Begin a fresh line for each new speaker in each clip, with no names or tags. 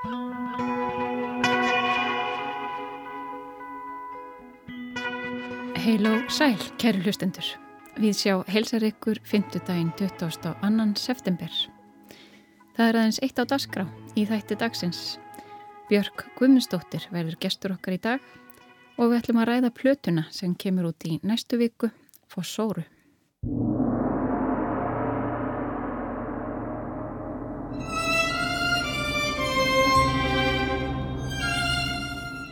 Heil og sæl, kæru hlustendur. Við sjá helsar ykkur 5. daginn 22. september. Það er aðeins eitt á dagskrá í þætti dagsins. Björk Guðmundsdóttir verður gestur okkar í dag og við ætlum að ræða plötuna sem kemur út í næstu viku, Fossóru.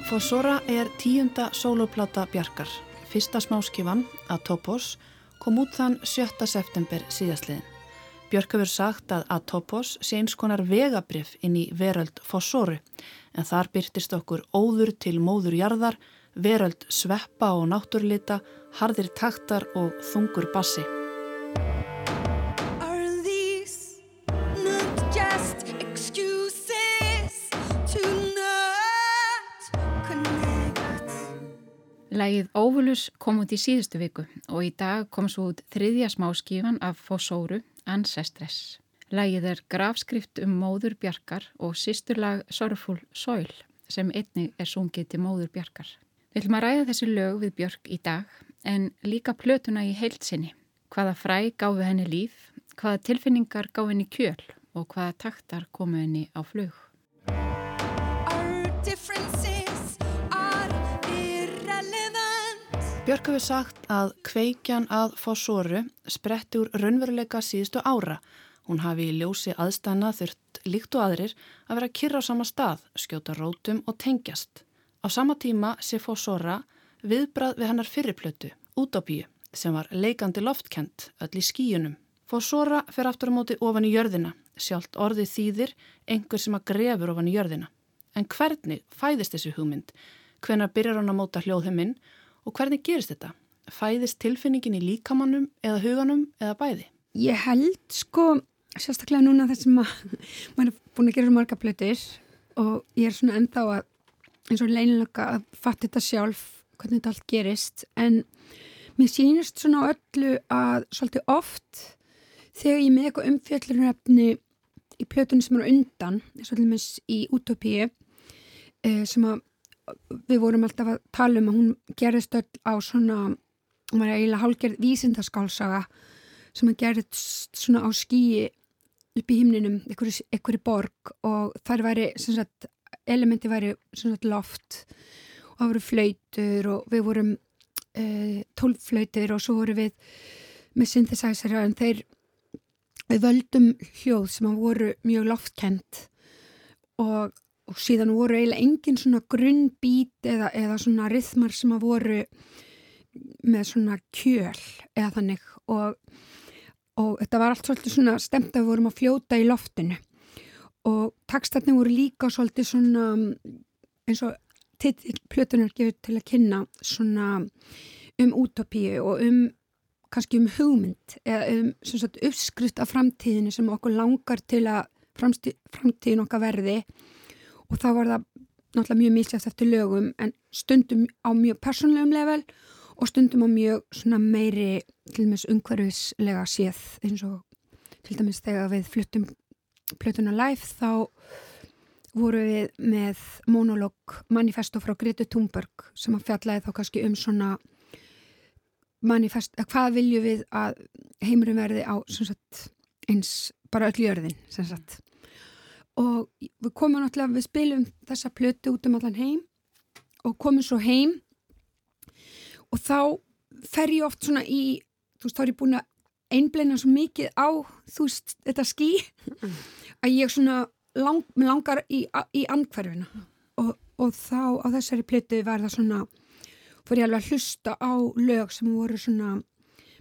Fossóra er tíunda soloplata Bjarkar. Fyrsta smáskifan, Atopos, kom út þann 7. september síðastliðin. Björk hefur sagt að Atopos sé eins konar vegabrif inn í veröld Fossóru en þar byrtist okkur óður til móður jarðar, veröld sveppa og náttúrlita, hardir taktar og þungur bassi.
Lægið Óvulus kom út í síðustu viku og í dag kom svo út þriðja smáskífan af Fossóru, Ancestres. Lægið er grafskrift um móður Bjarkar og sýsturlag Sorfúl Sóil sem einni er sungið til móður Bjarkar. Við ætlum að ræða þessi lög við Björk í dag en líka plötuna í heilsinni. Hvaða fræ gáfi henni líf, hvaða tilfinningar gáfi henni kjöl og hvaða taktar komu henni á flug.
Björk hefur sagt að kveikjan að fósóru spretti úr raunveruleika síðustu ára. Hún hafi í ljósi aðstanna þurft líkt og aðrir að vera kyrra á sama stað, skjóta rótum og tengjast. Á sama tíma sé fósóra viðbrað við hennar fyrirplötu, Utopíu, sem var leikandi loftkent öll í skíunum. Fósóra fer aftur á móti ofan í jörðina, sjálft orðið þýðir einhver sem að grefur ofan í jörðina. En hvernig fæðist þessu hugmynd? Hvenar byrjar hann að móta hljóðheiminn Og hvernig gerist þetta? Fæðist tilfinningin í líkamannum eða huganum eða bæði?
Ég held sko, sérstaklega núna þessum að maður er búin að gera marga plötir og ég er svona enda á að eins og leinilega að fatta þetta sjálf hvernig þetta allt gerist en mér sýnist svona öllu að svolítið oft þegar ég með eitthvað umfjöllunaröfni í plötunum sem eru undan, svolítið í Utopíu eh, sem að við vorum alltaf að tala um að hún gerðist öll á svona hún var eiginlega hálgerð vísindaskálsaga sem að gerðist svona á skíi upp í himninum einhverju borg og þar væri sagt, elementi væri sagt, loft og það voru flautur og við vorum e, tólflautur og svo voru við með synthesizera en þeir við völdum hljóð sem að voru mjög loftkent og og síðan voru eiginlega engin svona grunnbít eða, eða svona rithmar sem að voru með svona kjöl eða þannig. Og, og þetta var allt svolítið svona stemt að við vorum að fljóta í loftinu. Og takstarni voru líka svolítið svona eins og plötunar gefur til að kynna svona um útopíu og um kannski um hugmynd eða um svona uppskrift af framtíðinu sem okkur langar til að framtíðin okkar verði. og þá var það náttúrulega mjög mísljast eftir lögum en stundum á mjög persónlegum level og stundum á mjög svona meiri til dæmis umhverfislega séð eins og til dæmis þegar við fluttum plötuna live þá voru við með monolog manifesto frá Grete Thunberg sem að fjallaði þá kannski um svona manifest, hvað vilju við að heimurum verði á sagt, eins bara öll jörðin sem sagt og við komum náttúrulega, við spilum þessa plötu út um allan heim og komum svo heim. Og þá fer ég oft svona í þú veist, þá er ég búin að einbleina svo mikið á, þú veist, þetta skí að ég svona lang, langar í, í andkverfina og, og þá á þessari plötu var það svona fór ég alveg að hlusta á lög sem voru svona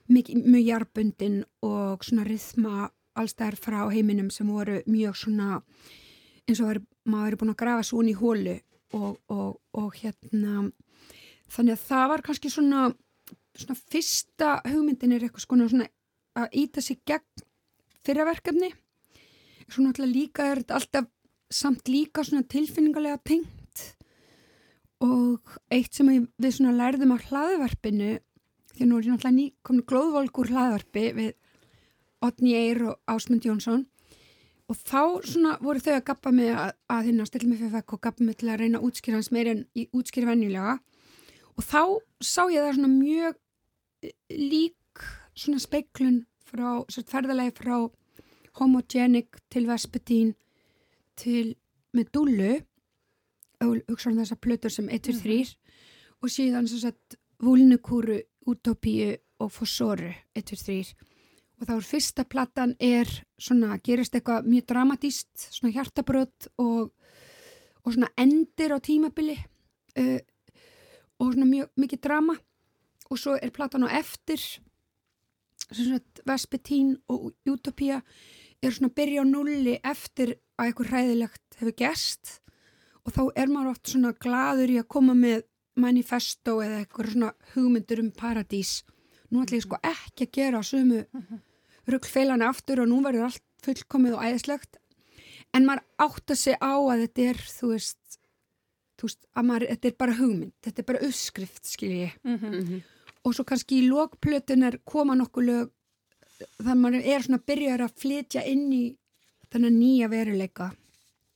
mjög, mjög jarbundin og svona rithma allstæðar frá heiminum sem voru mjög svona eins og var, maður er búin að grafa svo inn í hólu og, og, og hérna þannig að það var kannski svona, svona fyrsta hugmyndin er eitthvað svona, svona að íta sig gegn fyrraverkefni svona alltaf líka er þetta alltaf samt líka svona tilfinningarlega tengt og eitt sem við svona lærðum á hlaðvarpinu því að nú er ég náttúrulega ný komin glóðvolkur hlaðvarpi við Otni Eyr og Ásmund Jónsson. Og þá svona voru þau að gappa með að, að hérna stilla mig fyrir fekk og gappa mig til að reyna að útskýra hans meir en útskýra venjulega. Og þá sá ég það svona mjög eh, lík svona speiklun frá, svona ferðalegi frá homogenic til vespetín til Medullu og hugsaðum þessar plötur sem 1, 2, 3 og síðan svona vúlnukúru, utopíu og fossoru 1, 2, 3 og þá er fyrsta plattan er svona, gerist eitthvað mjög dramatíst, svona hjartabröð og, og svona endir á tímabili uh, og svona mjög mikið drama. Og svo er plattan á eftir svona Vespetín og Utopia er svona að byrja á nulli eftir að eitthvað hræðilegt hefur gæst og þá er maður oft svona gladur í að koma með manifesto eða eitthvað svona hugmyndur um paradís. Nú ætlum ég sko ekki að gera sumu ruggfeilana aftur og nú verður allt fullkomið og æðislegt en maður átt að segja á að þetta er þú veist, þú veist maður, þetta er bara hugmynd, þetta er bara uppskrift skilji mm -hmm. og svo kannski í lókplötunar koma nokkuð lög þannig að maður er svona byrjar að flytja inn í þennan nýja veruleika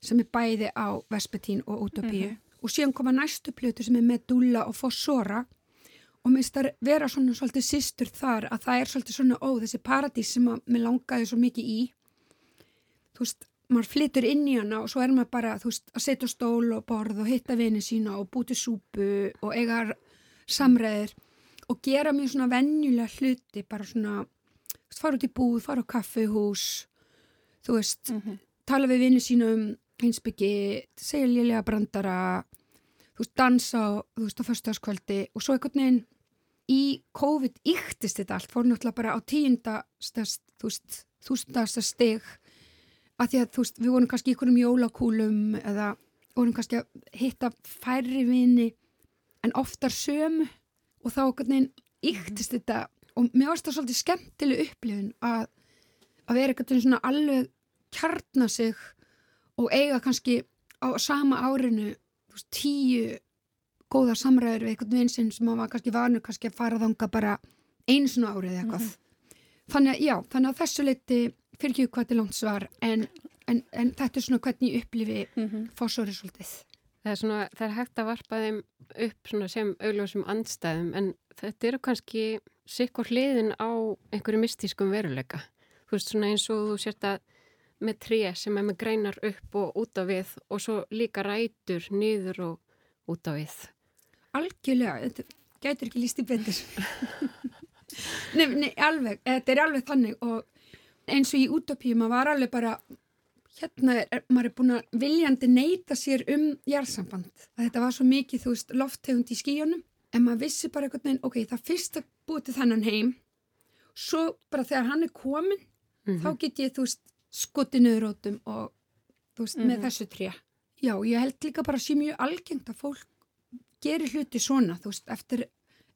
sem er bæði á Vespetín og Utopíu mm -hmm. og síðan koma næstu plötu sem er Medulla og Fossora og minnst að vera svona svolítið sýstur þar að það er svolítið svona ó þessi paradís sem að mér langaði svo mikið í þú veist, maður flytur inn í hana og svo er maður bara, þú veist, að setja stól og borð og hitta vini sína og búti súpu og eiga samræðir og gera mjög svona vennjulega hluti, bara svona þú veist, fara út í búð, fara á kaffehús þú veist, mm -hmm. tala við vini sína um hinsbyggi segja liðlega brandara þú veist, dansa þú veist, á förstaskvöldi og svo einhvern veginn í COVID yktist þetta allt, fór náttúrulega bara á tíundastast, þú veist, þústundasta steg að því að þú veist, við vorum kannski ykkur um jólakúlum eða vorum kannski að hitta færri vini en oftar sömu og þá okkur neginn yktist þetta og mér varst það svolítið skemmtileg upplifun að, að vera eitthvað svona alveg kjarna sig og eiga kannski á sama árinu veist, tíu góða samræður við einhvern veginn sem maður var kannski vanur kannski að fara þanga bara eins og árið eða eitthvað. Mm -hmm. Þannig að já, þannig að þessu leiti fyrir ekki hvað til langt svar en, en, en þetta er svona hvernig ég upplifi mm -hmm. fórsórið svolítið.
Það er, svona, það er hægt að varpa þeim upp sem augljósum andstæðum en þetta eru kannski sikkur hliðin á einhverju mystískum veruleika. Þú veist svona eins og þú sért að með tré sem er með greinar upp og út á við og svo líka rætur niður og út á við.
Algjörlega, þetta gætur ekki líst í betur nei, nei, alveg þetta er alveg þannig og eins og í útopíu, maður var alveg bara hérna er, maður er búin að viljandi neyta sér um jærsamband að þetta var svo mikið, þú veist, loftegund í skíunum en maður vissi bara einhvern veginn ok, það fyrst að búið til þannan heim. Svo bara þegar hann er komin mm -hmm. þá get ég, þú veist skutti nöðrótum og þú veist, mm -hmm. með mhm. þessu tré já, ég held líka bara sé mjög algengt að fólk gerir hluti svona, þú veist, eftir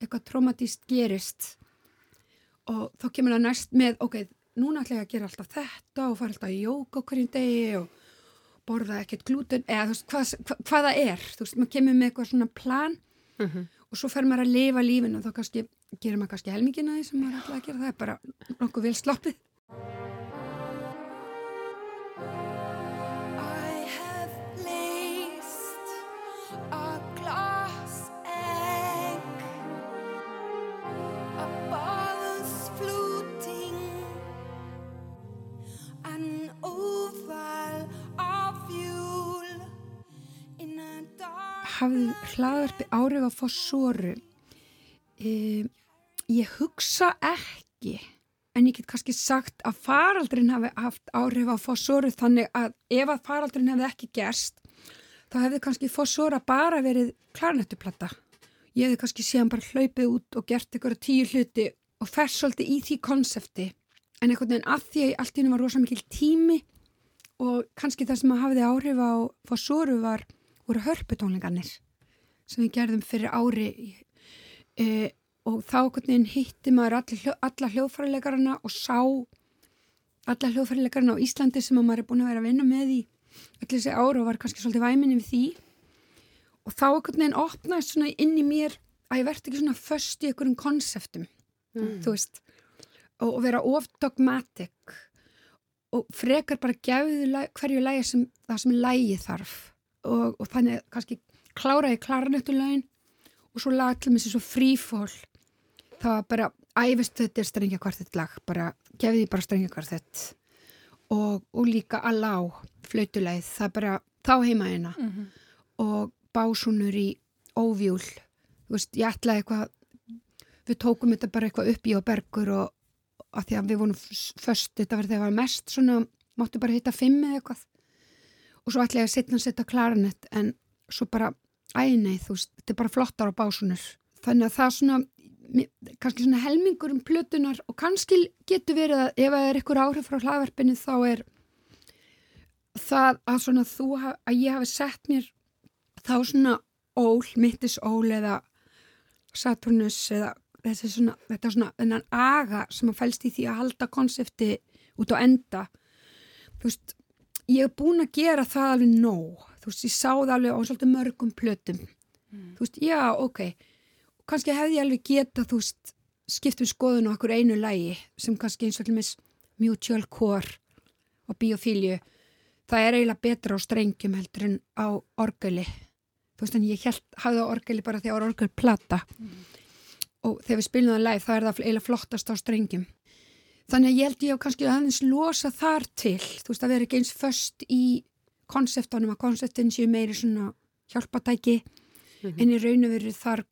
eitthvað traumatíst gerist og þá kemur það næst með, ok, núna ætla ég að gera alltaf þetta og fara alltaf í jóka okkur í degi og borða ekkert glúten, eða þú veist, hvað, hvað, hvað það er, þú veist, maður kemur með eitthvað svona plan mm -hmm. og svo fer maður að lifa lífin og þá kannski, gerir maður kannski helmingina því sem maður ætla að gera, það er bara nokkuð vel sloppið. Hafði hlaðarpi árið á fósóru e, ég hugsa ekki en ég get kannski sagt að faraldrin hafi haft árið á fósóru þannig að ef að faraldrin hefði ekki gerst þá hefði kannski fósóra bara verið klarnettuplata. Ég hefði kannski síðan bara hlaupið út og gert ykkur tíu hluti og færst svolítið í því konsepti. En einhvern veginn að því að allt í hennu var rosa mikil tími og kannski það sem að hafiði áhrif á fósóru var voru hörputónlingarnir sem við gerðum fyrir ári e, og þá hitti maður alla, alla hljóðfæralegarna og sá alla hljóðfæralegarna á Íslandi sem maður er búin að vera að vinna með í allir þessi ára og var kannski svolítið væminni við því og þá einhvern veginn opnaðist svona inn í mér að ég verði ekki svona först í einhverjum konseptum mm. þú veist og, og vera of dogmatic og frekar bara gefðu hverju lægi sem það sem lægi þarf og, og þannig kannski kláraði klarnöttulögin og svo lag til mér sem svo frífól það var bara æfist þetta er strengjakvartett lag bara gefið því bara strengjakvartett. Og, og líka að lá flautulegð, það bara þá heima eina mm -hmm. og básunur í óvjúl þú veist, ég ætlaði eitthvað við tókum þetta bara eitthvað upp í og bergur og að því að við vorum först, þetta var þegar það var mest svona, máttu bara hitta fimm eða eitthvað og svo ætlaði ég að setja að setja klarinett en svo bara æneið, þú veist, þetta er bara flottar á básunur þannig að það svona kannski svona helmingur um plötunar og kannski getur verið að ef það er eitthvað áhrif frá hlaðverfinu þá er það að svona þú að ég hafi sett mér þá svona ól, mittis ól eða Saturnus eða þessi svona, þetta svona þennan aga sem að fælst í því að halda konsepti út á enda. Þú veist, ég hef búin að gera það alveg nóg, þú veist, ég sáð alveg á svolítið mörgum plötum. Mm. þú veist, já, ok. Kannski hefði ég alveg geta, þú veist skiptum skoðun á okkur einu lægi sem kannski eins og allir mis mutual core og biofíliu það er eiginlega betra á strengjum heldur en á orgeli. Þú veist, en ég held, hafði á orgeli bara því að orgel plata mm. Og þegar við spilum það live þá er það eiginlega flottast á strengjum þannig að ég held ég að kannski aðeins losa þar til þú veist að vera ekki eins först í konseptunum að konseptin séu meiri svona hjálpatæki mm -hmm. en í raun og veru þar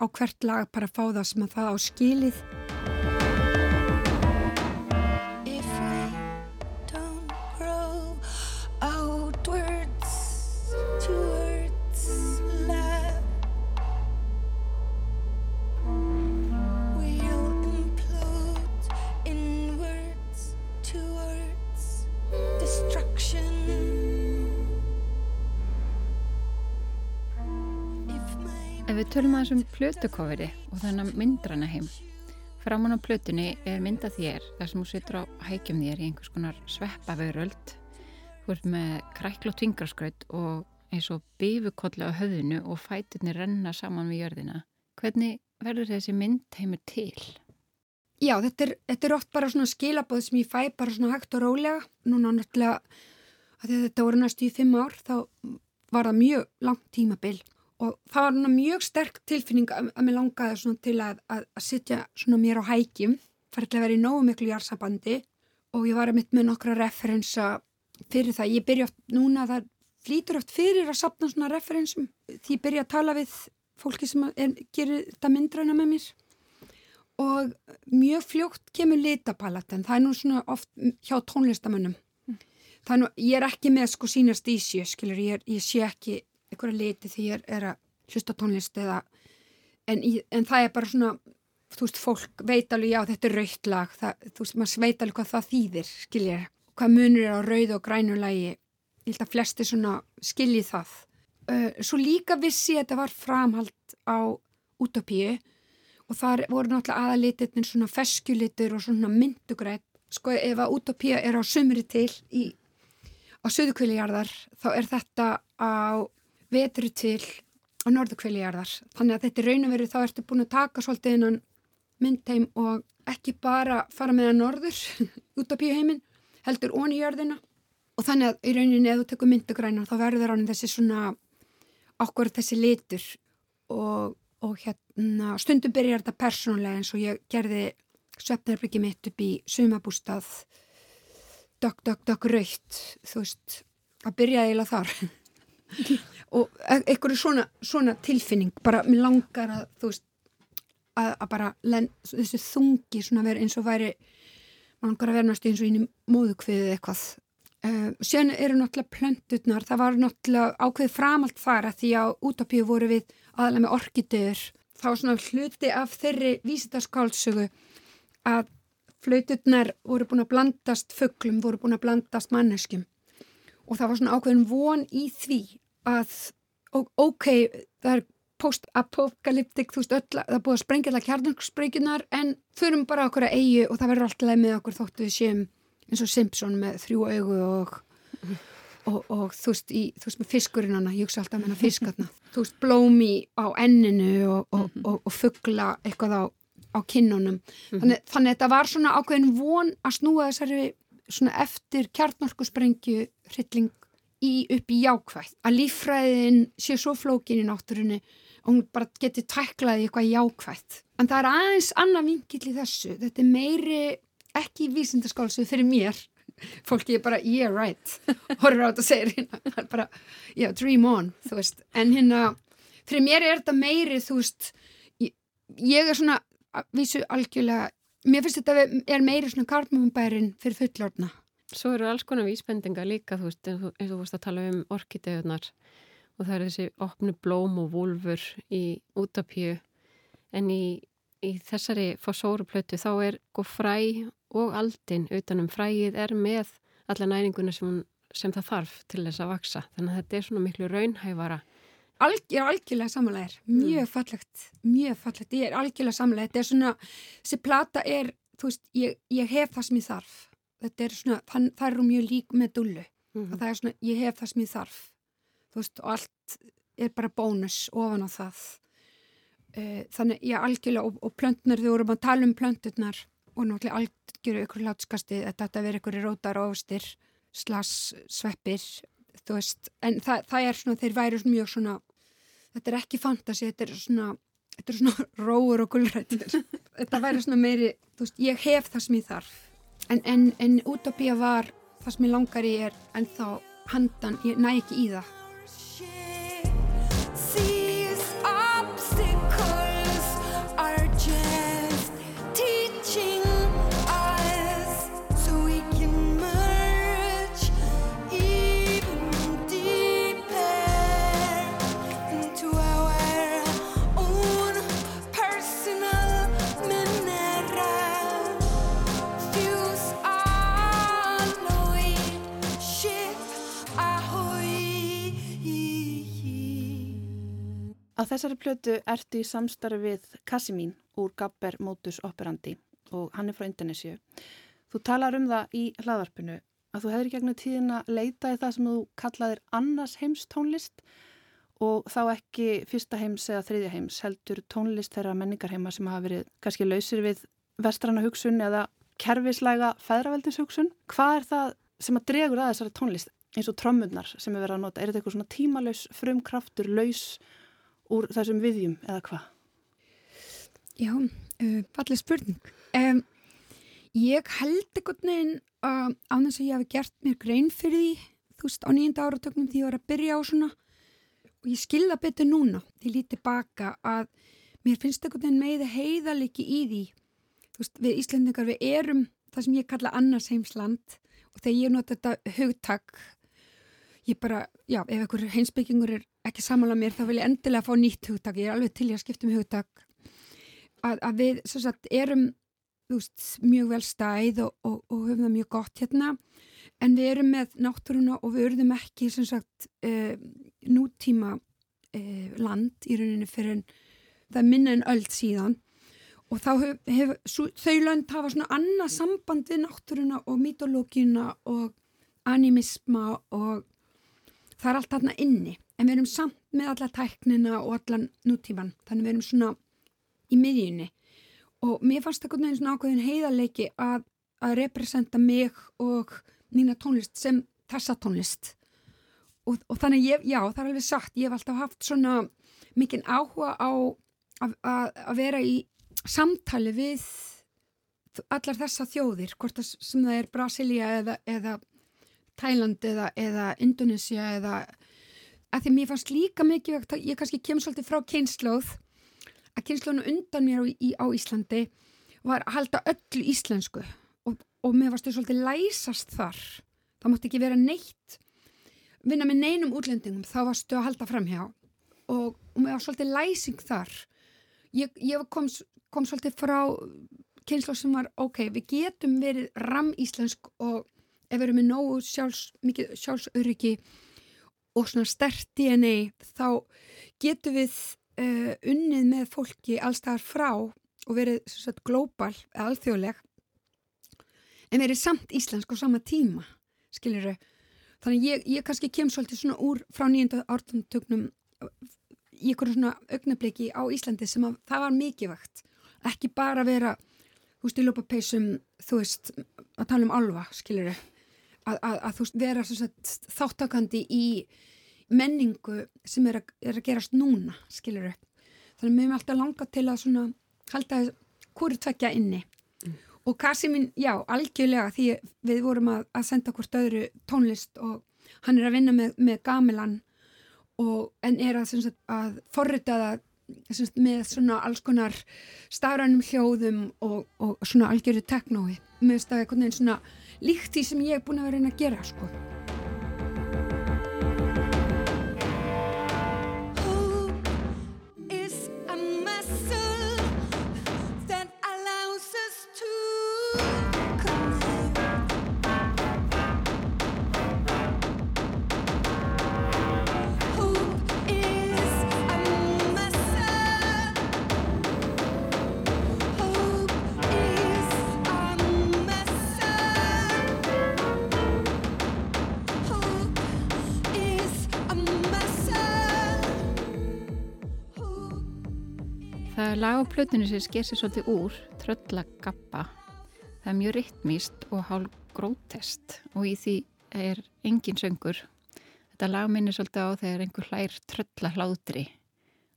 á hvert lag bara fá það sem að það á skilið
tölum aðeins um plötukoferi og þannig myndrana heim. Framan á plötunni er mynda þér þar sem þú situr á hækjum þér í einhvers konar sveppavöröld. Þú ert með krækla og tvingarskraut og eins og bifukolli á höðinu og fæturni renna saman við jörðina. Hvernig verður þessi mynd heimur til?
Já, þetta er, þetta er oft bara svona skilabóð sem ég fæ bara svona hægt og rólega. Núna náttúrulega, þetta voru næstu í fimm ár, þá var það mjög langt tímabill og það var mjög sterk tilfinning að, að mér langaði til að, að, að sitja mér á hækjum fyrir að vera í nógu miklu jársabandi og ég var að mitt með nokkra referensa fyrir það. Ég byrja oft núna að það flýtur oft fyrir að sapna svona referensum því ég byrja að tala við fólki sem er, gerir þetta myndræna með mér og mjög fljótt kemur litapalatan, það er nú svona oft hjá tónlistamönnum. Mm. Er nú, ég er ekki með sko sínast í sjö, skilur, ég, er, ég sé ekki einhverja liti því ég er að hlusta tónlist eða en, í, en það er bara svona þú veist, fólk veit alveg já þetta er raukt lag það, þú veist, maður veit alveg hvað það þýðir skiljið, hvað munur er á rauð og grænulagi ég held að flesti svona skiljið það. Uh, svo líka vissi að þetta var framhald á útopíu og þar voru náttúrulega aðalitirnir svona feskjulitur og svona myndugrætt sko ef að útopíu er á sumri til í, á söðukvilijarðar þá er þetta á vetru til á norðukveilijarðar. Þannig að þetta er raun og verið þá ertu búin að taka svolítið innan myndheim og ekki bara fara með að norður út á píuheimin, heldur ón í jörðina. Og þannig að í rauninni ef þú tekur myndugræna þá verður ránin þessi svona okkur þessi litur og, og hérna stundum byrjar þetta persónulega eins og ég gerði svefnarbyggi mitt upp í sumabústað dökk, dökk, dökk, raut þú veist, að byrja eiginlega þar og e- eitthvað svona, svona tilfinning bara mér langar að þú veist að, að bara len, þessu þungi svona verið eins og væri maður langar að vera náttúrulega eins og inn í móðukviðið eitthvað. Uh, sen eru náttúrulega plöndutnar, það var náttúrulega ákveð framalt þar að því að útopíu voru við aðlega með orkidegur þá svona hluti af þeirri vísitaskálsögu að flöytutnar voru búin að blandast fugglum, voru búin að blandast manneskum og það var svona ákveðin von í því að ok, það er post-apokalyptik, þú veist öll, það búið að sprengja allar kjarnarsprenginar en þurfum bara okkur að eigi og það verður alltaf með okkur þóttu séum eins og Simpson með þrjú augu og, og, og þú veist, í, þú veist með fiskurinn hana, ég hugsa alltaf með hana fiskarna þú veist, blómi á enninu og, og fuggla eitthvað á, á kinnunum. Mhm. þannig, þannig að þetta var svona ákveðin von að snúa þessari svona eftir kjartnorkusprengju hrylling í, upp í jákvæð að líffræðin sé svo flókin í náttúrunni og hún bara getur tæklaði eitthvað jákvæð en það er aðeins annað vingill í þessu. Þetta er meiri ekki vísindaskálsu fyrir mér. Fólki er bara yeah right. Horfur á þetta og segir hérna bara yeah dream on en hérna fyrir mér er þetta meiri þú veist ég, ég er svona vísu algjörlega mér finnst þetta er meiri svona karmumbærin fyrir fullorna
Svo eru alls konar vísbendinga líka þú veist eins og þú veist að tala um orkidegunar og það er þessi opnu blóm og vulfur í útapíu en í, í þessari fósóruplötu þá er sko fræ og aldin utanum fræið er með alla næringuna sem, sem það þarf til þess að vaksa. Þannig að þetta er svona miklu raunhæfara.
Alg, ég er algjörlega samanlegar, mjög mm. fallegt, mjög fallegt, ég er algjörlega samanlegar. Þetta er svona, þessi plata er, þú veist, ég, ég hef það sem ég þarf. Þetta er svona, það, eru mjög lík með dullu mm. og það er svona, ég hef það sem ég þarf. Þú veist, og allt er bara bónus ofan á það. Eh, þannig, er algjörlega, og, og plöntnar, við vorum að tala um plönturnar og náttúrulega algjöru ykkur látskasti þetta að vera ykkur rótar og ofstir slags sveppir þú veist, en það, það er svona þeir væri svona mjög svona þetta er ekki fantasi, þetta er svona þetta er svona róur og gullrættir þetta væri svona meiri, þú veist, ég hef það sem ég þarf en, en, en útopía var það sem ég langar í er en þá handan, ég næ ekki í það
þessari plötu ertu í samstarfi við Casimín úr Gabber Modus Operandi og hann er frá Indonésiu. Þú talar um það í hlaðvarpinu að þú hefur gegnum tíðina leitað í það sem þú kallaðir annars heims tónlist og þá ekki fyrsta heims eða þriðja heims heldur tónlist þeirra menningarheima sem hafa verið kannski lausir við vestrana hugsun eða kerfislæga feðraveldinshugsun. Hvað er það sem að dregur að þessari tónlist eins og trömmunnar sem er verið að nota? Er þetta eitthvað svona tímalauðs, frumkraftur, laus úr þessum viðjum eða hvað?
Já, uh, fallið spurning. Um, ég held ekkert neginn uh, á þess að ég hafi gert mér grein fyrir því, þú veist, á nýjunda áratöknum því ég var að byrja á svona og ég skilða betur núna, því lítið baka að mér finnst ekkert neginn meði heiðaliki í því, þú veist, við Íslandingar við erum það sem ég kalla annars heimsland og þegar ég nota þetta hugtak ég bara, já, ef einhver heimsbyggingur er ekki samála mér þá vil ég endilega fá nýtt hugtak, ég er alveg til ég að skipta um hugtak. Að, að við sagt, erum veist, mjög vel stæð og, og, og höfum það mjög gott hérna en við erum með náttúruna og við örðum ekki sagt, uh, nútíma uh, land í rauninni fyrir en það er minna en öll síðan. Og þá hef, hef þau lönd hafa svona annað samband við náttúruna og mitológina og animisma og það er allt þarna inni. En við erum samt með alla tæknina og allan nútíman þannig við erum svona í miðjunni. Og mér fannst það einhvern veginn svona ákveðin heiðarleiki að, að representa mig og mína tónlist sem þessa tónlist. Og, og þannig ég, já það er alveg sagt ég hef alltaf haft svona mikinn áhuga á að vera í samtali við allar þessa þjóðir hvort það sem það er Brasilia eða, eða Þæland eða, eða Indonesia eða að því mér fannst líka mikið ég kannski kem svolítið frá kynnslóð að kynnslónu undan mér á, í, á Íslandi var að halda öllu íslensku og, og mér fannst þau svolítið læsast þar. Það mátti ekki vera neitt vinna með neinum útlendingum þá varstu að halda framhjá og, og mér var svolítið læsing þar. Ég, ég kom, kom svolítið frá kynnslóð sem var ok, við getum verið ram íslensk og ef við erum með nógu sjálfs, mikið sjálfsöryggi og svona stert DNA þá getum við uh, unnið með fólki allstaðar frá og verið glóbal eða alþjóðleg en verið samt íslensk á sama tíma skiljuru þannig ég, ég kannski kem svolítið svona úr frá nýjönda ártundutögnum í einhverju svona augnabliki á Íslandi sem að það var mikið vakt ekki bara vera þú veist, í lópapeisum, þú veist, að tala um alva, skilir þau, að, að, að þú vera sagt, þáttakandi í menningu sem er að, er að gerast núna, skilir þau. Þannig að mér er alltaf langa til að svona halda hverju tvekja inni. Mm. Og Kasimin, já, algjörlega, því við vorum að, að senda hvort öðru tónlist og hann er að vinna með, með Gamilan og en er að, sagt, að forrita það með svona alls konar stafrænum hljóðum og, og svona algjörðu teknói með stað eitthvað einn svona líkt því sem ég er búin að vera einn að gera sko
lag á plötunni sem sker sér svolítið úr, Tröllagappa. Það er mjög rytmíst og hálf grótest og í því er engin söngur. Þetta lag minnir svolítið á þegar einhver hlær tröllahládri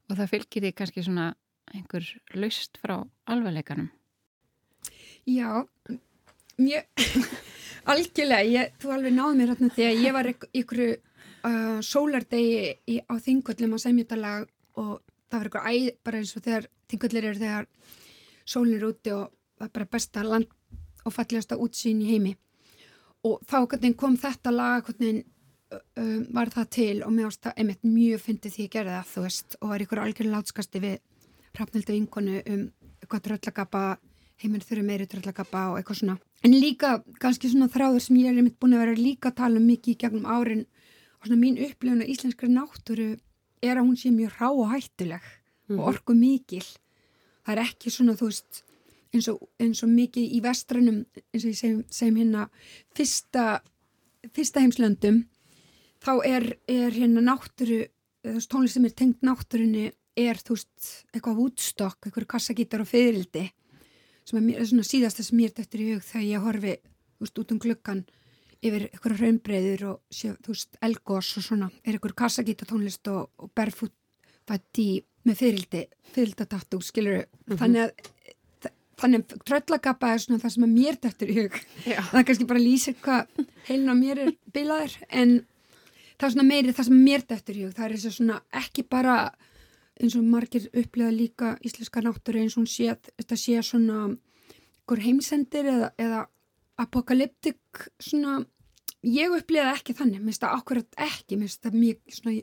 og það fylgir því kannski svona einhver laust frá alvegleikanum.
Já, mjög algjörlega, ég, þú alveg náði mér hérna því að ég var ykkur uh, sólardegi á þingvöldum að semja þetta lag og það var eitthvað æð, bara eins og þegar þingullir eru þegar sólinn er úti og það er bara besta land og fallegasta útsýn í heimi. Og þá kom þetta lag hvernig um, var það til og mér ást það einmitt mjög fyndið því að gera það þú veist og var ykkur algjörlega látskasti við rafnildu vinkonu um eitthvað dröllagappa heiminn þurru meiri dröllagappa og eitthvað svona. En líka kannski svona þráður sem ég er einmitt búin að vera líka að tala um mikið í gegnum árin og svona mín upplifun á íslenskri náttúru er að hún sé mjög rá og hættuleg mm -hmm. og mhm. orgu mikil það er ekki svona þú veist eins og, eins og mikið í vestrænum eins og ég segjum, segjum hérna fyrsta, fyrsta heimslöndum þá er, er hérna náttúru tónlist sem er tengt náttúrunni er þú veist eitthvað útstokk, eitthvað kassagítar og fyririldi sem er, er svona síðasta sem ég er eftir í hug þegar ég horfi þú veist út um klukkan yfir eitthvað raunbreyður og sé, þú veist elgós og svona er eitthvað kassagítatónlist og, og berfút fætti með fyrildi, fyrildatatú, skilur mm -hmm. þannig að þannig að tröllagappa er svona það sem að mér dættur í hug Já. það kannski bara lýsir hvað heilin á mér er bilaður en það er svona meiri það sem mér dættur í hug það er þess að svona ekki bara eins og margir upplega líka íslenska náttúru eins og hún sé að þetta sé svona heimsendir eða, eða apokalyptik svona ég upplega ekki þannig, mér finnst það akkurat ekki. Mér finnst það mjög svona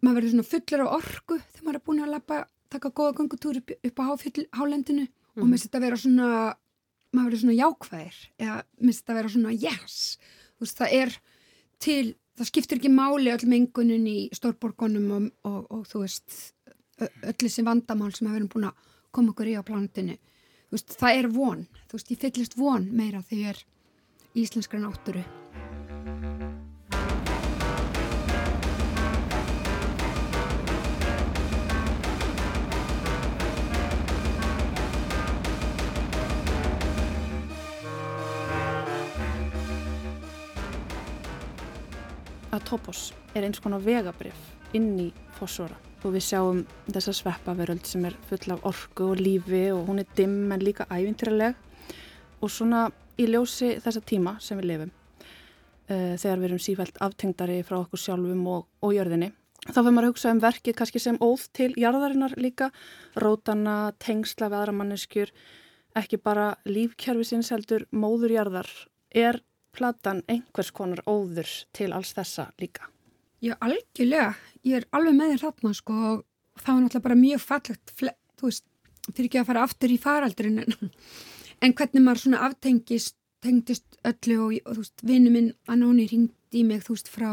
maður verður svona fullur á orgu þegar maður er búin að lappa, taka góða gangutúr upp, upp á hálendinu. Mm. og finnst þetta að vera svona maður verður svona jákvæðir. Eða þetta að vera svona yes. Þú veist það er til það skiptir ekki máli öll mengunin í stórborgunum og, og, og þú veist öll þessi vandamál sem við erum búin að koma okkur í á planetinu. Þú veist það er von, þú veist ég fyllist von meira þegar er íslenskra náttúru
Topos er eins konar vegabrif inn í fósóra og við sjáum þessa sveppaveröld sem er full af orgu og lífi og hún er dimm en líka ævintýraleg. Og svona í ljósi þessa tíma sem við lifum uh, þegar við erum sífælt aftengdari frá okkur sjálfum og, og jörðinni þá fyrir maður að hugsa um verkið kannski sem óð til jarðarinnar líka. Rótana, tengsla við aðra manneskjur ekki bara lífkjörfi sinns heldur móðurjarðar. Er platan einhvers konar óður til alls þessa líka?
Já, algjörlega. Ég er alveg með þér þarna sko og það var náttúrulega bara mjög fallegt, þú veist, fyrir ekki að fara aftur í faraldrin en hvernig maður svona aftengist tengdist öllu og, og þú veist, vinnu minn Anóni ringdi mig, þú veist, frá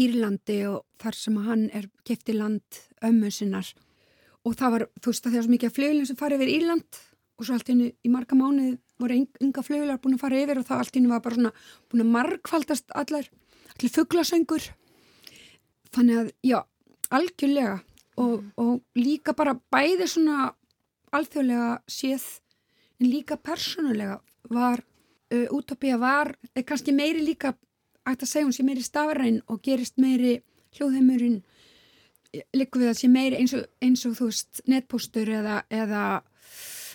Írlandi og þar sem hann er kefti land ömmu sinnar og það var, þú veist, það er svo mikið fljóðlinn sem farið yfir Írland og svo allt innu í marga mánuði voru ynga flögular búin að fara yfir og það allt í hennu var bara svona búin að margfaldast allar, allir fugglasöngur þannig að já, algjörlega og, mm. og líka bara bæði svona alþjóðlega séð en líka persónulega var uh, Utopia var, er kannski meiri líka ætti að segja hún sé meiri stafræn og gerist meiri hljóðheimurinn líka við að sé meiri eins og, eins og þú veist netpostur eða, eða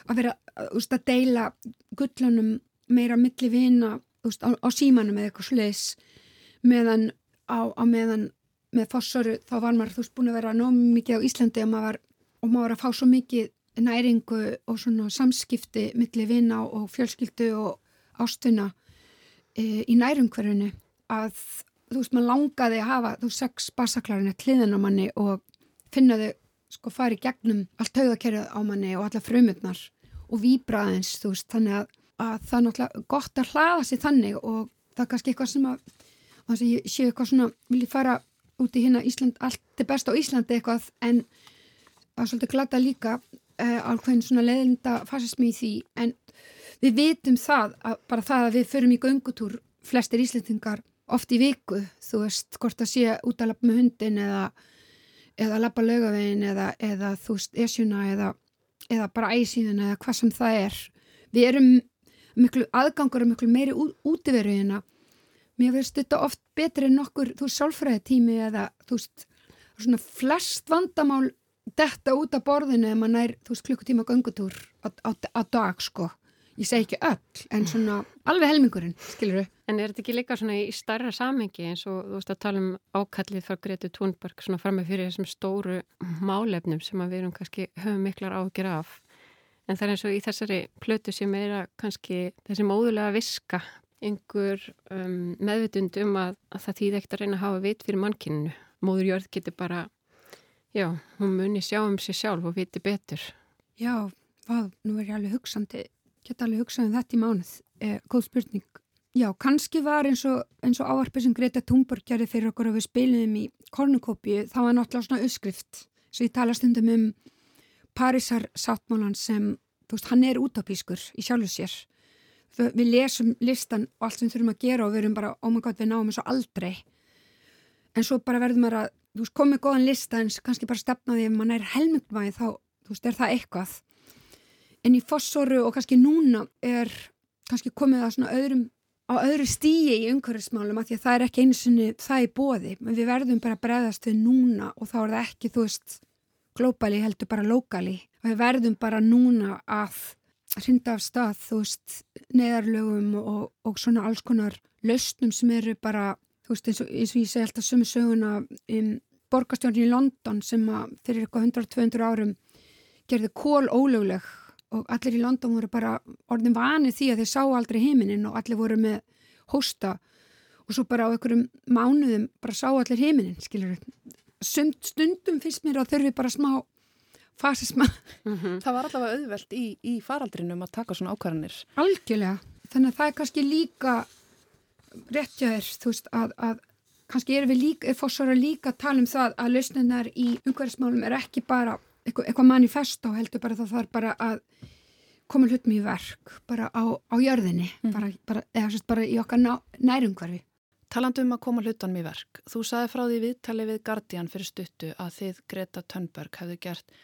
að vera úst, að deila gullunum meira milli vina úst, á, á símanum eða eitthvað sliðis meðan á, á meðan með fossoru þá var maður þú veist búin að vera nóg mikið á Íslandi og maður, og maður var að fá svo mikið næringu og svona samskipti milli vina og fjölskyldu og ástuna e, í nærumhverfinu að þú veist maður langaði að hafa þú sex basaklarinn að kliðina manni og finna þau sko fari gegnum allt högðakerfið á manni og alla frumutnar og výbraðins þú veist þannig að, að það er náttúrulega gott að hlaða sér þannig og það er kannski eitthvað sem að þannig að ég sé eitthvað svona vil ég fara út í hérna Ísland allt er best á Íslandi eitthvað en er svolítið glata líka uh, alveg svona leðinda fasismi í því en við vitum það að bara það að við förum í göngutúr flestir Íslandingar oft í viku þú veist hvort að sé út að lappa með hundin eða eða lappa lögavegin eða, eða þú veist esjuna eða eða bara æsíðun eða hvað sem það er. Við erum miklu aðgangur og miklu meiri útiveru hérna mér finnst þetta oft betri en nokkur þú sálfræði tími eða þú veist svona flest vandamál detta út af borðinu ef maður nær þú veist klukkutíma gangutúr á, á, á dag sko ég segi ekki öll en svona alveg helmingurinn skilur við
En er þetta ekki líka svona í starra samengi eins og þú veist að tala um ákallið frá Greti Thunberg svona fram með fyrir þessum stóru málefnum sem við erum kannski höfum miklar ágjör af en það er eins og í þessari plötu sem er að kannski þessi móðulega viska einhver um, meðvitund um að, að það þýð ekkert að reyna að hafa vit fyrir mannkyninu. Móður Jörð getur bara, já, hún muni sjá um sig sjálf og viti betur.
Já, hvað, nú er ég alveg hugsandi, geta alveg hugsað um þetta í mánuð, eh, góð spurning Já, kannski var eins og, eins og áarpið sem Greta Thunberg gerði fyrir okkur að við spilum í kornukópi, það var náttúrulega svona uppskrift. Svo ég tala stundum um Parísar sáttmálan sem, þú veist, hann er útopískur í sjálfu sér. Við lesum listan og allt sem þurfum að gera og við erum bara, oh my god, við náum og aldrei. En svo bara verðum við að, þú veist, komið góðan lista en kannski bara stefnaði ef mann er helmingvæði þá, þú veist, er það eitthvað. En í fossoru og kannski núna er kannski komið að svona öðrum á öðru stíi í umhverfismálum að því að það er ekki eins og það er bóði en við verðum bara að bregðast við núna og þá er það ekki, þú veist glóbali heldur bara lokali og við verðum bara núna að hrinda af stað, þú veist neðarlögum og, og svona alls konar lausnum sem eru bara þú veist eins og, eins og ég segi alltaf sömu söguna um borgastjórn í London sem að fyrir eitthvað 100-200 árum gerði kól ólögleg og allir í London voru bara orðin vanið því að þeir sá aldrei heiminin og allir voru með hósta. Og svo bara á einhverjum mánuðum bara sá allir heiminin, skilur stundum finnst mér að þurfi bara smá fasisma
mm -hmm. Það var allavega auðvelt í, í faraldrinum að taka svona ákvarðanir.
Algjörlega, þannig að það er kannski líka réttjaðir, þú veist, að, að kannski erum við líka, er fórsvara líka að tala um það að lausninar í umhverfismálum er ekki bara eitthvað, eitthvað manifest og heldur bara það þarf bara að koma hlutum í verk bara á, á jörðinni mm. bara, bara, eða sérst bara í okkar nærumhverfi.
Talandum að koma hlutanum í verk þú saði frá því viðtali við Guardian fyrir stuttu að þið Greta Thunberg hefðu gert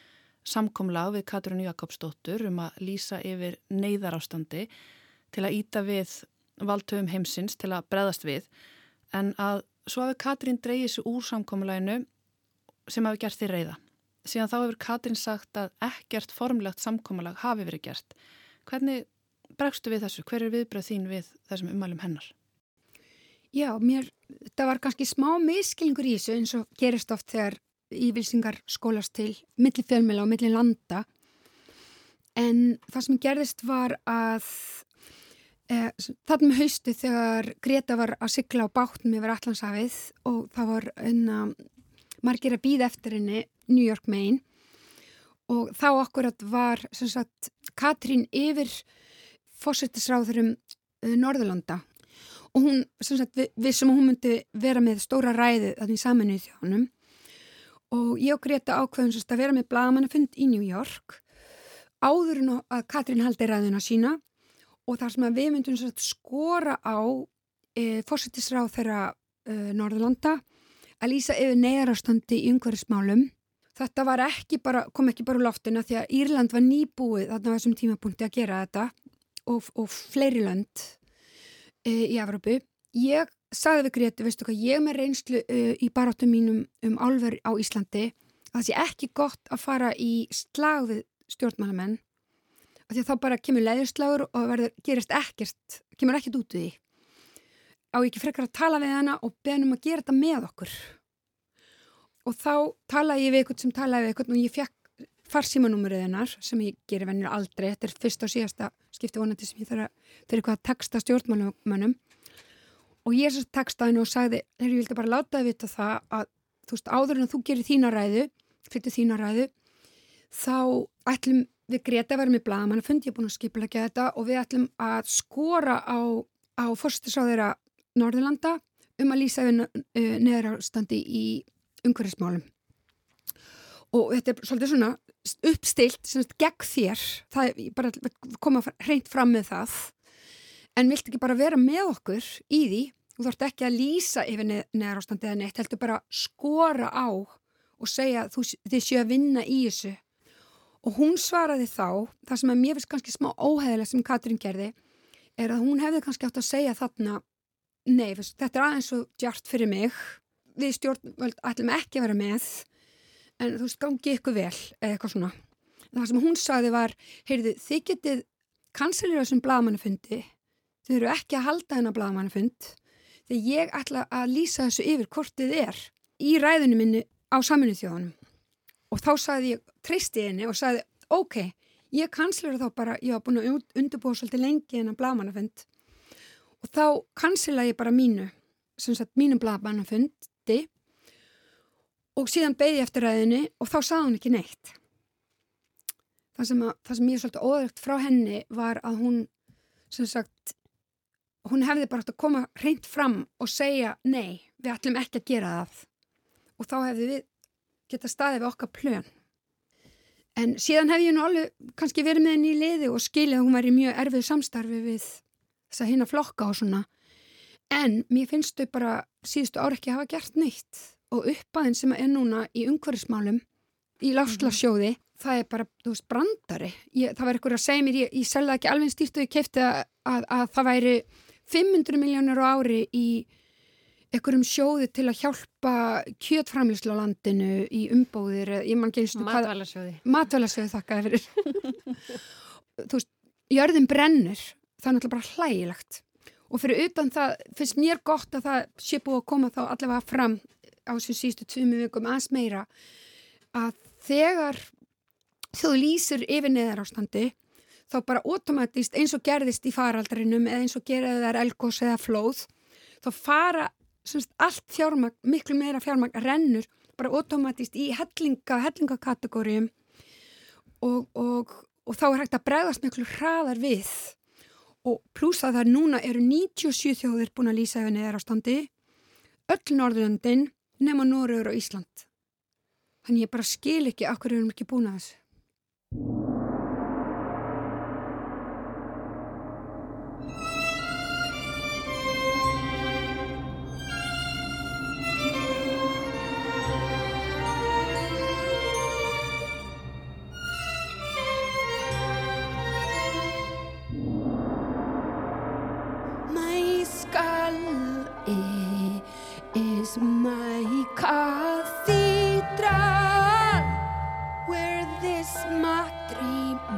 samkomlag við Katrín Jakobsdóttur um að lýsa yfir neyðarástandi til að íta við valdtöfum heimsins til að breðast við. En að svo hafi Katrín dreyið sér úr samkomlaginu sem hafi gert því reyða síðan þá hefur Katrin sagt að ekkert formlegt samkómalag hafi verið gert. Hvernig bregstu við þessu? Hver er viðbröð þín við þessum umælum hennar?
Já, mér, það var kannski smá miskilningur í þessu eins og gerist oft þegar ívilsingar skólast til millir fjölmjöla og millir landa en það sem gerðist var að e, þarna með haustu þegar Greta var að sigla á bátnum yfir Allandshafið og það var einna margir að býða eftir henni New York megin og þá akkurat var sagt, Katrín yfir fósittisráðurum eh, Norðurlanda. Og hún, sagt, við, við sem hún myndi vera með stóra ræði þannig saminuð þjónum og ég og Greta ákveðum sagt, að vera með blagamannafund í New York áður en að Katrín haldi ræðina sína. Og þar sem við myndum sagt, skora á e, fósittisráð þeirra e, Norðurlanda að lýsa yfir neðarastandi í umhverfismálum þetta var ekki bara, kom ekki bara úr loftuna því að Írland var nýbúið þarna á þessum tímapunkti að gera þetta og, og fleiri lönd e, í Evropu. Ég sagði við Greti, veistu hvað, ég með reynslu e, í barátum mínum um álver á Íslandi að það sé ekki gott að fara í slag við stjórnmálamenn af því að þá bara kemur leiðurslagur og verður, gerist ekkert, kemur ekkert út við því. Á ekki frekar að tala við hana og beðnum að gera þetta með okkur og þá talaði ég við eitthvað sem talaði við eitthvað og ég fekk farsímanúmerið hennar sem ég gerir vennir aldrei, þetta er fyrst og síðasta skipti vonandi sem ég þarf að fyrir eitthvað að texta stjórnmálumannum og ég svo textaði henni og sagði ég vildi bara láta það vita það að þú veist áður en að þú gerir þína ræðu fyrir þína ræðu þá ætlum við Greta að vera með blada mann að fundi ég búin að skipla þetta og við ætlum að skora á, á fórstisáðira Norðurlanda um að lýsa við neðra ástandi í umhverfismálum. Og þetta er svolítið svona uppstilt semst, gegn þér. Það er bara að koma hreint fram með það. En vilt ekki bara vera með okkur í því? Þú þarfst ekki að lýsa yfir neðar ástandi eða neitt, heldur bara skora á og segja þú, þið séu að vinna í þessu. Og hún svaraði þá, það sem að mér finnst kannski smá óheðilega sem Katrín gerði er að hún hefði kannski átt að segja þarna nei, þetta er aðeins svo djart fyrir mig við stjórnvöld ætlum ekki að vera með en þú veist, gangi ykkur vel eða eitthvað svona. Það sem hún saði var, heyrðu, þið getið kanselir þessum blagamannafundi þið eru ekki að halda hennar blagamannafund þegar ég ætla að lýsa þessu yfir hvort þið er í ræðinu minni á saminu þjóðanum og þá saði ég, tristi henni og saði, ok, ég kanselir þá bara, ég var búin að undurbúa svolítið lengi hennar blagamannafund og þá kansela ég bara mínu sem sagt mínum blagamannafund hætti og síðan beði eftir ræðinni og þá sað hún ekki neitt. Það sem, að, það sem ég er svolítið óðurkt frá henni var að hún, sem sagt, hún hefði bara hægt að koma reynd fram og segja nei, við ætlum ekki að gera það. Og þá hefði við geta staðið við okkar plön. En síðan hef ég nú alveg kannski verið með henni í liði og skilið að hún væri mjög erfið samstarfi við þess að hérna flokka og svona. En mér finnst þau bara síðustu ári ekki hafa gert neitt og uppaðin sem er núna í umhverfismálum í mm -hmm. það er bara, þú veist, brandari. Ég, það var eitthvað að segja mér, ég, ég selða ekki alveg stýrt og ég kefti að, að, að það væri 500 miljónur á ári í einhverjum sjóði til að hjálpa kjötframlislu á landinu í umbóðir, ég mann genstu
hvað... Matvælarsjóði.
Matvælarsjóði, þakka þið fyrir. þú veist, jörðin brennur, það er náttúrulega bara hlægilegt og fyrir utan það finnst mér gott að það sé búið að koma þá allavega fram á þessum sístu tvimi vikum aðs meira að þegar þú lýsir yfir neðar ástandi þá bara ótomatist eins og gerðist í faraldrinum eða eins og geraði þær elgós eða flóð þá fara semst, allt fjármagn, miklu meira fjármagn rennur bara ótomatist í hellinga, hellingakategórium og, og, og þá er hægt að bregðast miklu hraðar við og pluss að það núna eru 97 þjóðir búin að lýsa yfir neðar ástandi öll Norðurlandin nema Norður og Ísland. Þannig ég bara skil ekki akkur erum ekki búin að þessu
cathedral
where this matrimor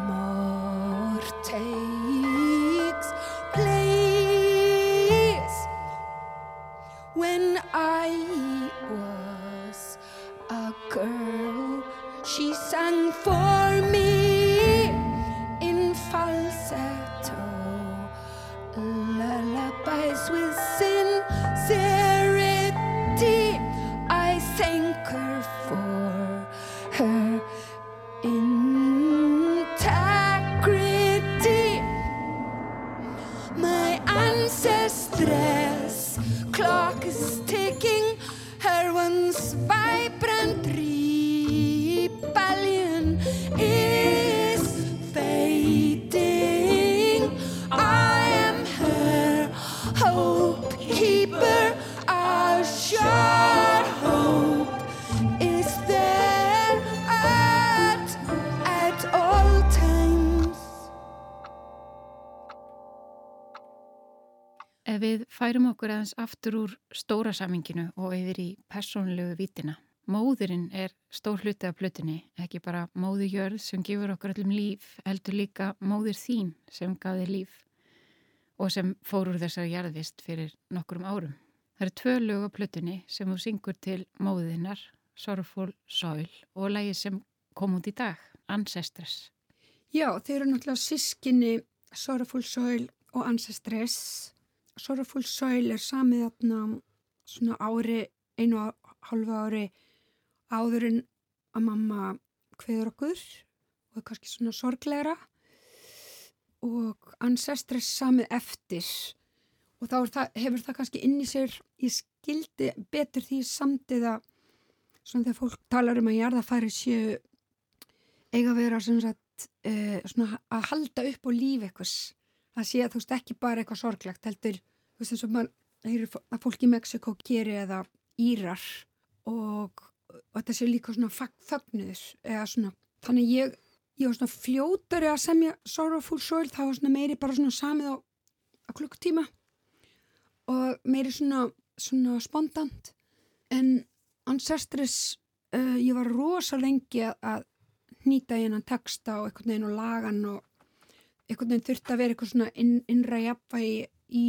takes place. When I was a girl, she sang for me in falsetto lullabies with sin.
Færum okkur aðeins aftur úr stóra saminginu og yfir í persónlegu vítina. Móðurinn er stór hluti af plötunni, ekki bara móður jörð sem gefur okkur öllum líf, heldur líka móður þín sem gaði líf og sem fór úr þessari jarðvist fyrir nokkurum árum. Það eru tvö lög á plötunni sem þú syngur til móðinnar, Sorrowful Soil og lægi sem kom út í dag, Ancestors.
Já, þeir eru náttúrulega sískinni Sorrowful Soil og Ancestors. Sorrowful Soil er samið þarna svona ári, einu og halva ári áður en að mamma hveður okkur og er kannski svona sorglegra og Ancestors samið eftir. Og þá það, hefur það kannski inn í sér, ég skildi betur því samtiða svona þegar fólk talar um að jarðafæri séu eiga að vera sagt, uh, að halda upp á líf eitthvað það sé að þú veist ekki bara eitthvað sorglegt heldur, þú veist eins og maður að fólk í Mexiko geri eða Írar og, og þetta sé líka svona þögnuður eða svona, þannig ég ég var svona fljótari að semja Sorrowful Soul, það var svona meiri bara svona samið á, á klukkutíma og meiri svona, svona spontant. En Ancestris uh, ég var rosa lengi að, nýta í hennan texta og einhvern veginn og lagan og einhvern veginn þurfti að vera eitthvað svona inn, innra jafnvægi í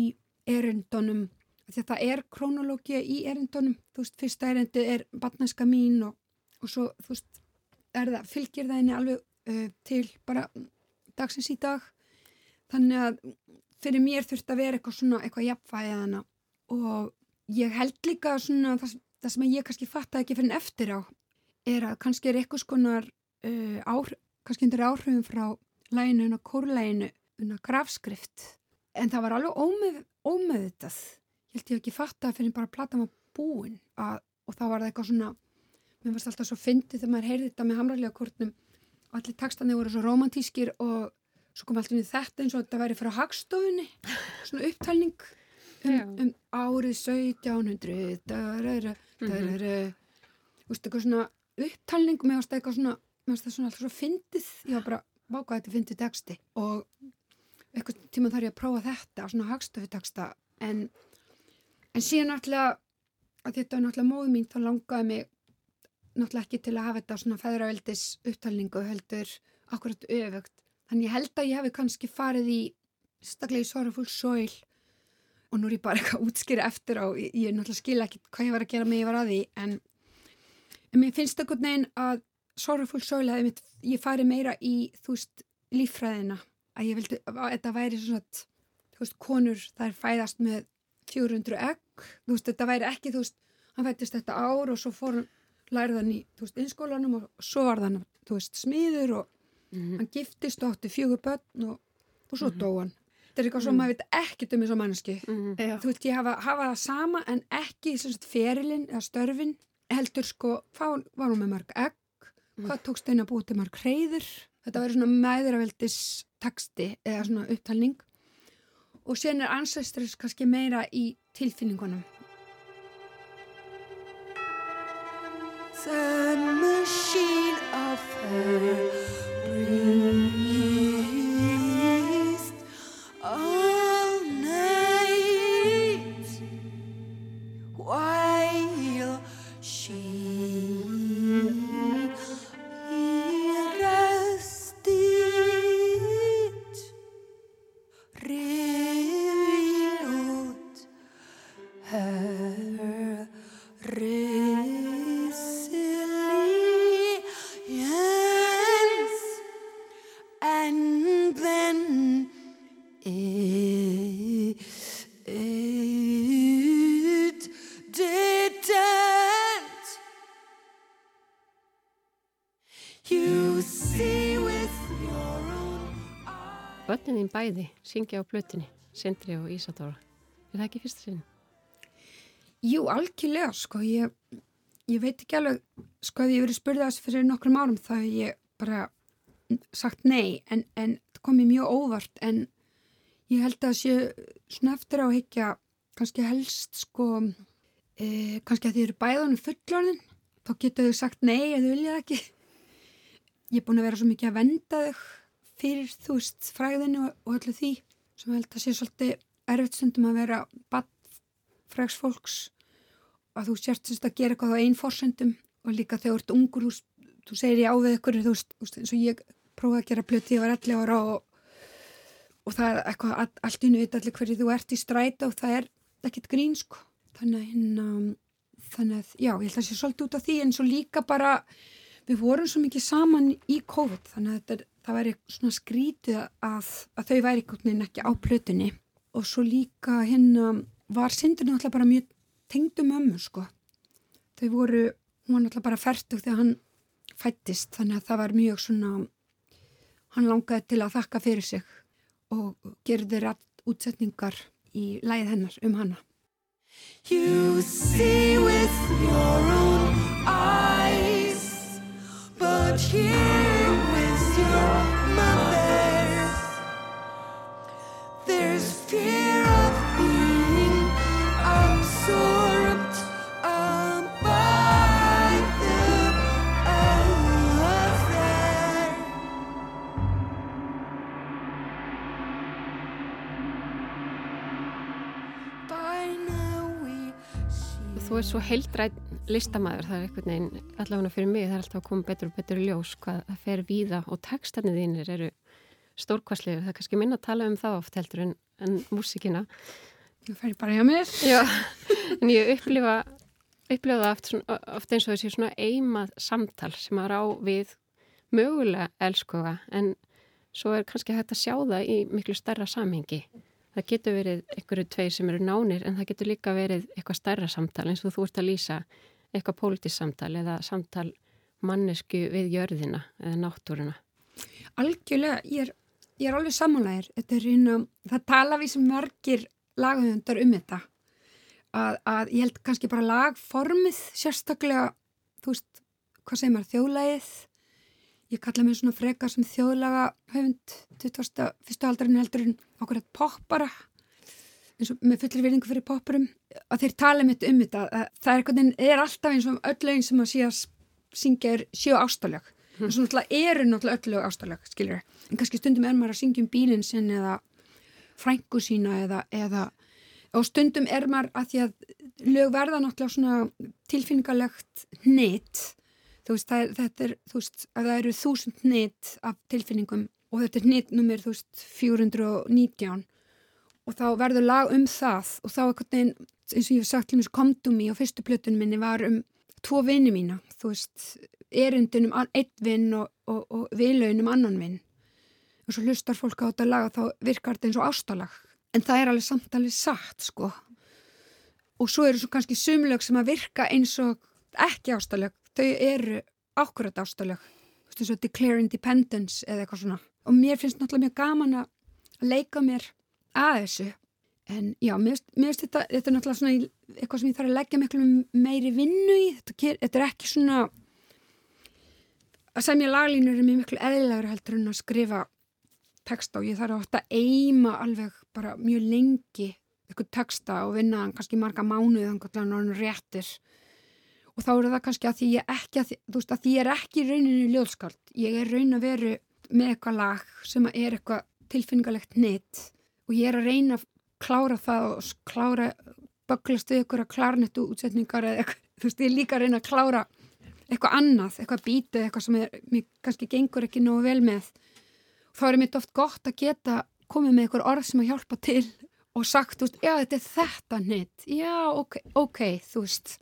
erindunum. Því að það er krónológia í erindunum. Þú veist, fyrsta erindi er batnæska mín og, og svo, þú veist það, fylgir það henni alveg uh, til bara dagsins í dag. Þannig að fyrir mér þurfti að vera eitthvað svona eitthvað jafnvægið hana. Og ég held líka svona það, það sem ég kannski fatta ekki fyrir en eftir á er að kannski er eitthvað skonar uh, áhr, kannski undir áhrifum frá læginu og kórlæginu unna grafskrift. En það var alveg ómöð, ómöðutað ég held ég ekki fatta fyrir bara að plata maður búin að, og þá var það eitthvað svona mér varst alltaf svo fyndið þegar maður heyrði þetta með hamræðlega kortnum og allir textandi voru svo romantískir og svo kom alltaf þetta eins og þetta væri frá hagstofunni. Svona upptalning um, um árið 1700 darara, darara. Þú veist, eitthvað svona upptalning mér varst eitthvað svona varst það svona alltaf svo fyndið. Ég var bara, vákaði þetta fyndið texti. Og eitthvað tíma þarf ég að prófa þetta svona hagstofuteksta en, en síðan náttúrulega að þetta var náttúrulega móðu mín þá langaði mig náttúrulega ekki til að hafa þetta svona feðraveldis upptalningu heldur akkurat öfugt. Þannig ég held að ég hefði kannski farið í staklega í Sorrowful Soil og nú er ég bara eitthvað útskýri eftir á, ég, ég náttúrulega skilja ekki hvað ég var að gera með ég var að því en, en mér finnst það gott neginn að Soil hefði mitt, ég farið meira í þú veist lífræðina að ég vildi að þetta væri svona þú veist konur þær fæðast með 400 egg, þú veist þetta væri ekki þú veist, hann fættist þetta ár og svo fór hann lærðan í þú veist innskólanum og svo var þann þú veist smiður og Mm -hmm. Hann giftist og átti fjögur börn og, og svo mm -hmm. dó hann. Þetta er eitthvað sem maður veit ekkert um þessu manneski. Mhm. Þú veist, ég hafa, hafa það sama en ekki ferilinn eða störfin. Heldur sko, hvað var hún með marg egg? Hvað tókst einn að búið til marg hreyður? Þetta verður svona meðraveldis taksti eða svona upptalning. Og sen er ancestors kannski meira í tilfinningunum. The machine of her
börnin þín bæði syngja á blötinni, Sindri og Ísadóra. Er það ekki fyrsta sinni?
Jú, algjörlega, sko. Ég, ég veit ekki alveg, sko, að ég verið spurðið þessu fyrir nokkrum árum þá hef ég bara sagt nei, en, en það kom mér mjög óvart, en ég held að það sé svona eftir á higgja kannski helst, sko, e, kannski að þið eru bæðunum fullorðin, þá getur þau sagt nei eða viljað ekki. Ég er búin að vera svo mikið að venda þau fyrir þú veist fræðinu og, og öllu því sem held að sé svolítið erfitt stundum að vera badfræks fólks að þú sérst semst að gera eitthvað á einn fórsendum og líka þegar þú ert ungur, þú, þú segir ég á við ykkur, þú veist, eins og ég prófaði að gera plöti, ég var 11 ára og, og það er eitthvað, all, allt innu veit allir hverju þú ert í stræta og það er ekkert grín, sko. Þannig að hérna, þannig að, já, ég held að sé svolítið út af því en svo líka bara, við vorum svo mikið saman í COVID, þannig að þetta, það væri svona skrítið að, að þau væri ekki á plötunni og svo líka hérna var syndinu alltaf bara mjög tengdu mömmu sko. Þau voru, hún var náttúrulega bara færtug þegar hann fættist þannig að það var mjög svona, hann langaði til að þakka fyrir sig og gerði rætt útsetningar í læð hennar um hanna. You see with your own eyes but here with
Þú er svo heildrætt listamæður, það er einhvern veginn, allavega fyrir mig, það er alltaf að koma betur og betur ljós hvað það fer víða og textarnið þínir eru stórkvæslegur, það er kannski minna að tala um það oft heldur en, en músikina.
Það færi bara hjá mér.
Já, en ég upplifa, upplifa það oft, eins og þessi svona eimað samtal sem að rá við mögulega elskuga en svo er kannski hægt að sjá það í miklu starra samhengi. Það getur verið einhverju tveir sem eru nánir en það getur líka verið eitthvað stærra samtal eins og þú ert að lýsa eitthvað pólitísk samtal eða samtal mannesku við jörðina eða náttúruna.
Algjörlega, ég er, ég er alveg samanlægir. Það tala við sem margir lagahöndar um þetta. Að, að ég held kannski bara lagformið sérstaklega, þú veist, hvað segir maður, þjóðlægið. Ég kalla mér svona frekar sem þjóðlaga höfund 21. aldarinn heldur en okkur að poppara eins og með fullir virðingu fyrir poppurum að þeir tala mitt um þetta að það er, er alltaf eins og öll lögin sem að sé að syngja er sjó ástalög en svo náttúrulega eru náttúrulega öll lög ástalög skilur, en kannski stundum er maður að syngja um bílinn sinn eða frængu sína eða, eða og stundum er maður að því að lög verða náttúrulega svona tilfinningalegt neitt þú veist, það þetta er, þú veist, að það eru þúsund neitt af tilfinningum og þetta er neitt nummer, þú veist, 419 og þá verður lag um það og þá eitthvað einn, eins og ég hef sagt til mér komdum í á fyrstu plötunum minni var um tvo vinni mína, þú veist erundin um einn vinn og, og, og vilaun um annan vinn og svo hlustar fólk á þetta lag og þá virkar þetta eins og ástalag. En það er alveg samtalið satt, sko. Og svo eru svo kannski sumlög sem að virka eins og ekki ástalag þau eru ákvörðat eins og Declare Independence eða eitthvað svona. Og mér finnst náttúrulega mjög gaman að leika mér að þessu. En já, mér finnst þetta þetta er náttúrulega svona eitthvað sem ég þarf að leggja miklu meiri vinnu í. Þetta, þetta er ekki svona að semja laglínur er mér miklu eðlilegur heldur en að skrifa texta. Og ég þarf ofta að eima alveg bara mjög lengi eitthvað texta og vinna kannski marga mánuð þannig að hann réttir og þá eru það kannski að því ég ekki að veist að því ég er ekki rauninni ljóðskald ég er raun að veru með eitthvað lag sem er eitthvað tilfinningalegt neitt og ég er að reyna að klára það og klára böglast við ykkur að klarnetu útsetningar eða eitthvað, þú veist ég er líka að reyna að klára eitthvað annað, eitthvað bítið eitthvað sem er, mér kannski gengur ekki nógu vel með. Og þá er mér oft gott að geta komið með ykkur orð sem að hjálpa til og sagt, þú veist, já þetta er þetta neitt já, ok, ok, þú veist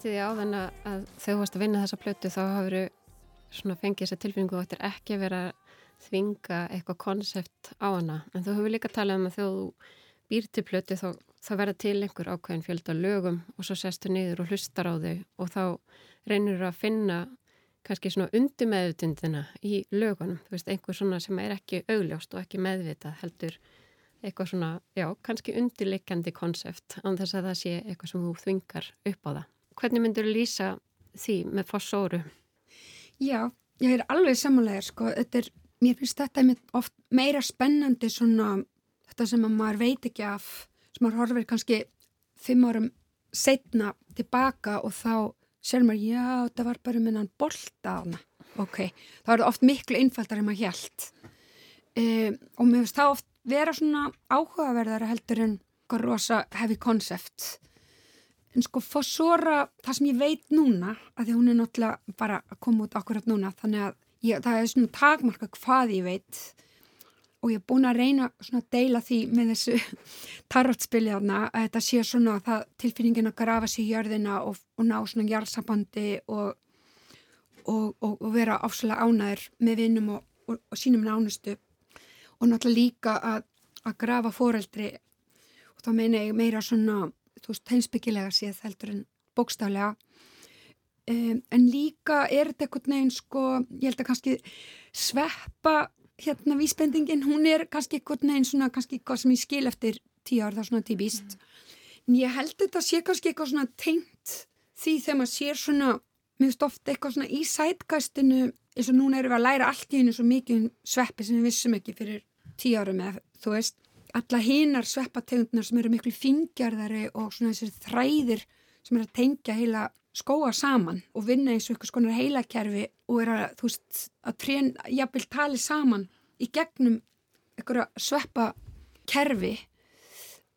Lísti því á þann að, þú varst að vinna þessa plötu þá hafur svona fengið þessa tilfinningu og er ekki að vera þvinga eitthvað konsept á hana. En þú hefur líka talað um að þú býr til plötu þá, þá verða til einhver ákveðin fjölda lögum og svo sestu niður og hlustar á þau og þá reynir þú að finna kannski svona undirmeðutundina í lögunum. Þú veist, einhver svona sem er ekki augljóst og ekki meðvitað heldur eitthvað svona, já, kannski undirleikandi konsept án þess að það sé eitthvað sem þú þvingar upp á það. Hvernig myndur þú lýsa því með fossóru?
Já, ég er alveg samanlega, sko, þetta er, mér finnst þetta oft meira spennandi svona, þetta sem að maður veit ekki af, sem maður horfir kannski fimm árum setna tilbaka og þá sér maður, já, þetta var bara minnan bolta á hana, ok, þá er það oft miklu innfaldar en maður hjælt um, og mér finnst það oft vera svona áhugaverðar heldur en rosa heavy concept en sko Fossora, það sem ég veit núna að því hún er náttúrulega bara að koma út akkurat núna þannig að ég, það er svona takmarka hvað ég veit. Og ég er búin að reyna svona að deila því með þessu tarotspili þarna að þetta sé svona að það tilfinningin að grafa sér í jörðina og, og ná svona jarðsambandi og, og, og vera áslega ánæður með vinnum og sínum nánustu. Og náttúrulega líka að, að grafa fóreldri og þá meina ég meira svona þú veist, heimsbyggilega séð heldur en bókstaflega. Um, en líka er þetta eitthvað neginn sko, ég held að kannski sveppa hérna vísbendingin, hún er kannski eitthvað neginn svona kannski eitthvað sem ég skil eftir tíu ár þá svona tíbíst mm. en ég held þetta sé kannski eitthvað svona tengt því þegar maður sér svona mér finnst ofta eitthvað svona í sætkastinu eins og núna erum við að læra allt í hennu svo mikið um sveppi sem við vissum ekki fyrir tíu árum eða þú veist alla hinar sveppategundnar sem eru miklu fingjarðari og svona þessir þræðir sem eru að tengja heila skóa saman og vinna eins og eitthvað skonar heilakerfi og er að, þú veist, að trén, jafnvel tali saman í gegnum eitthvað sveppakerfi.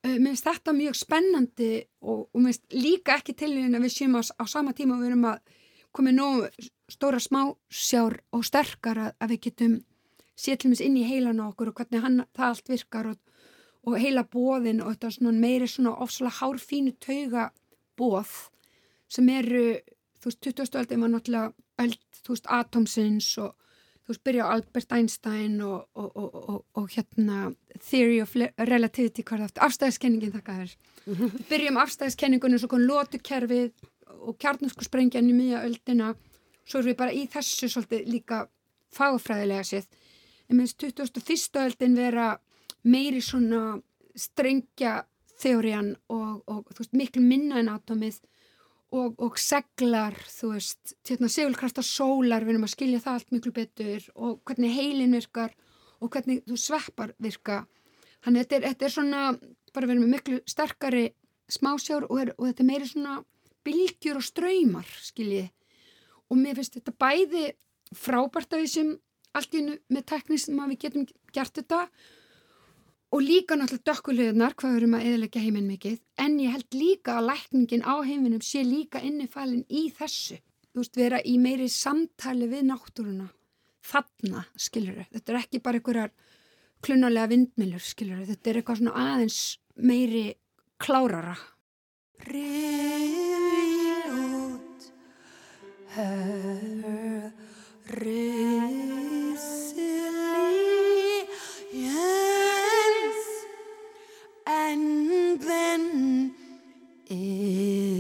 Mér finnst þetta mjög spennandi og, og mér finnst líka ekki til því að við séum á, á sama tíma og við erum að koma nóg stóra smásjár og sterkar að, að við getum sétlumins inn í heilan okkur og hvernig hann, það allt virkar og, og heila bóðin og þetta svona meiri svona ofsala hárfínu tauga bóð sem eru, þú veist, 20. öldin var náttúrulega öld, þú veist, Atomsins og þú veist, byrja á Albert Einstein og, og, og hérna Theory of Relativity, hvað er það afstæðiskenningin, þakka þér byrjum afstæðiskenningunum, svo kon lótukerfið og kjarnarsku sprengjan í mjög öldina svo erum við bara í þessu svolítið líka fagfræðilega séð en minnst 2001. öldin vera meiri svona strengja þeórian og, og veist, miklu minna en atomið og, og seglar, þú veist, hérna, segulkrafta sólar, við erum að skilja það allt miklu betur og hvernig heilin virkar og hvernig þú sveppar virka. Þannig að þetta er, þetta er svona, bara við erum með miklu sterkari smásjár og, er, og þetta er meiri svona bylgjur og ströymar, skiljið. Og mér finnst þetta bæði frábært af þessum allt í hennu með tekník sem við getum gert þetta og líka náttúrulega dökkulegunar hvað við erum að eðalega heiminn mikið. En ég held líka að lækningin á heiminum sé líka innifælinn í þessu. Þú veist, vera í meiri samtali við náttúruna. Þarna, skilur þau, þetta er ekki bara einhverjar klunarlega vindmilur, skilur þau, þetta er eitthvað svona aðeins meiri klárara.
Riði út Hör Riði
is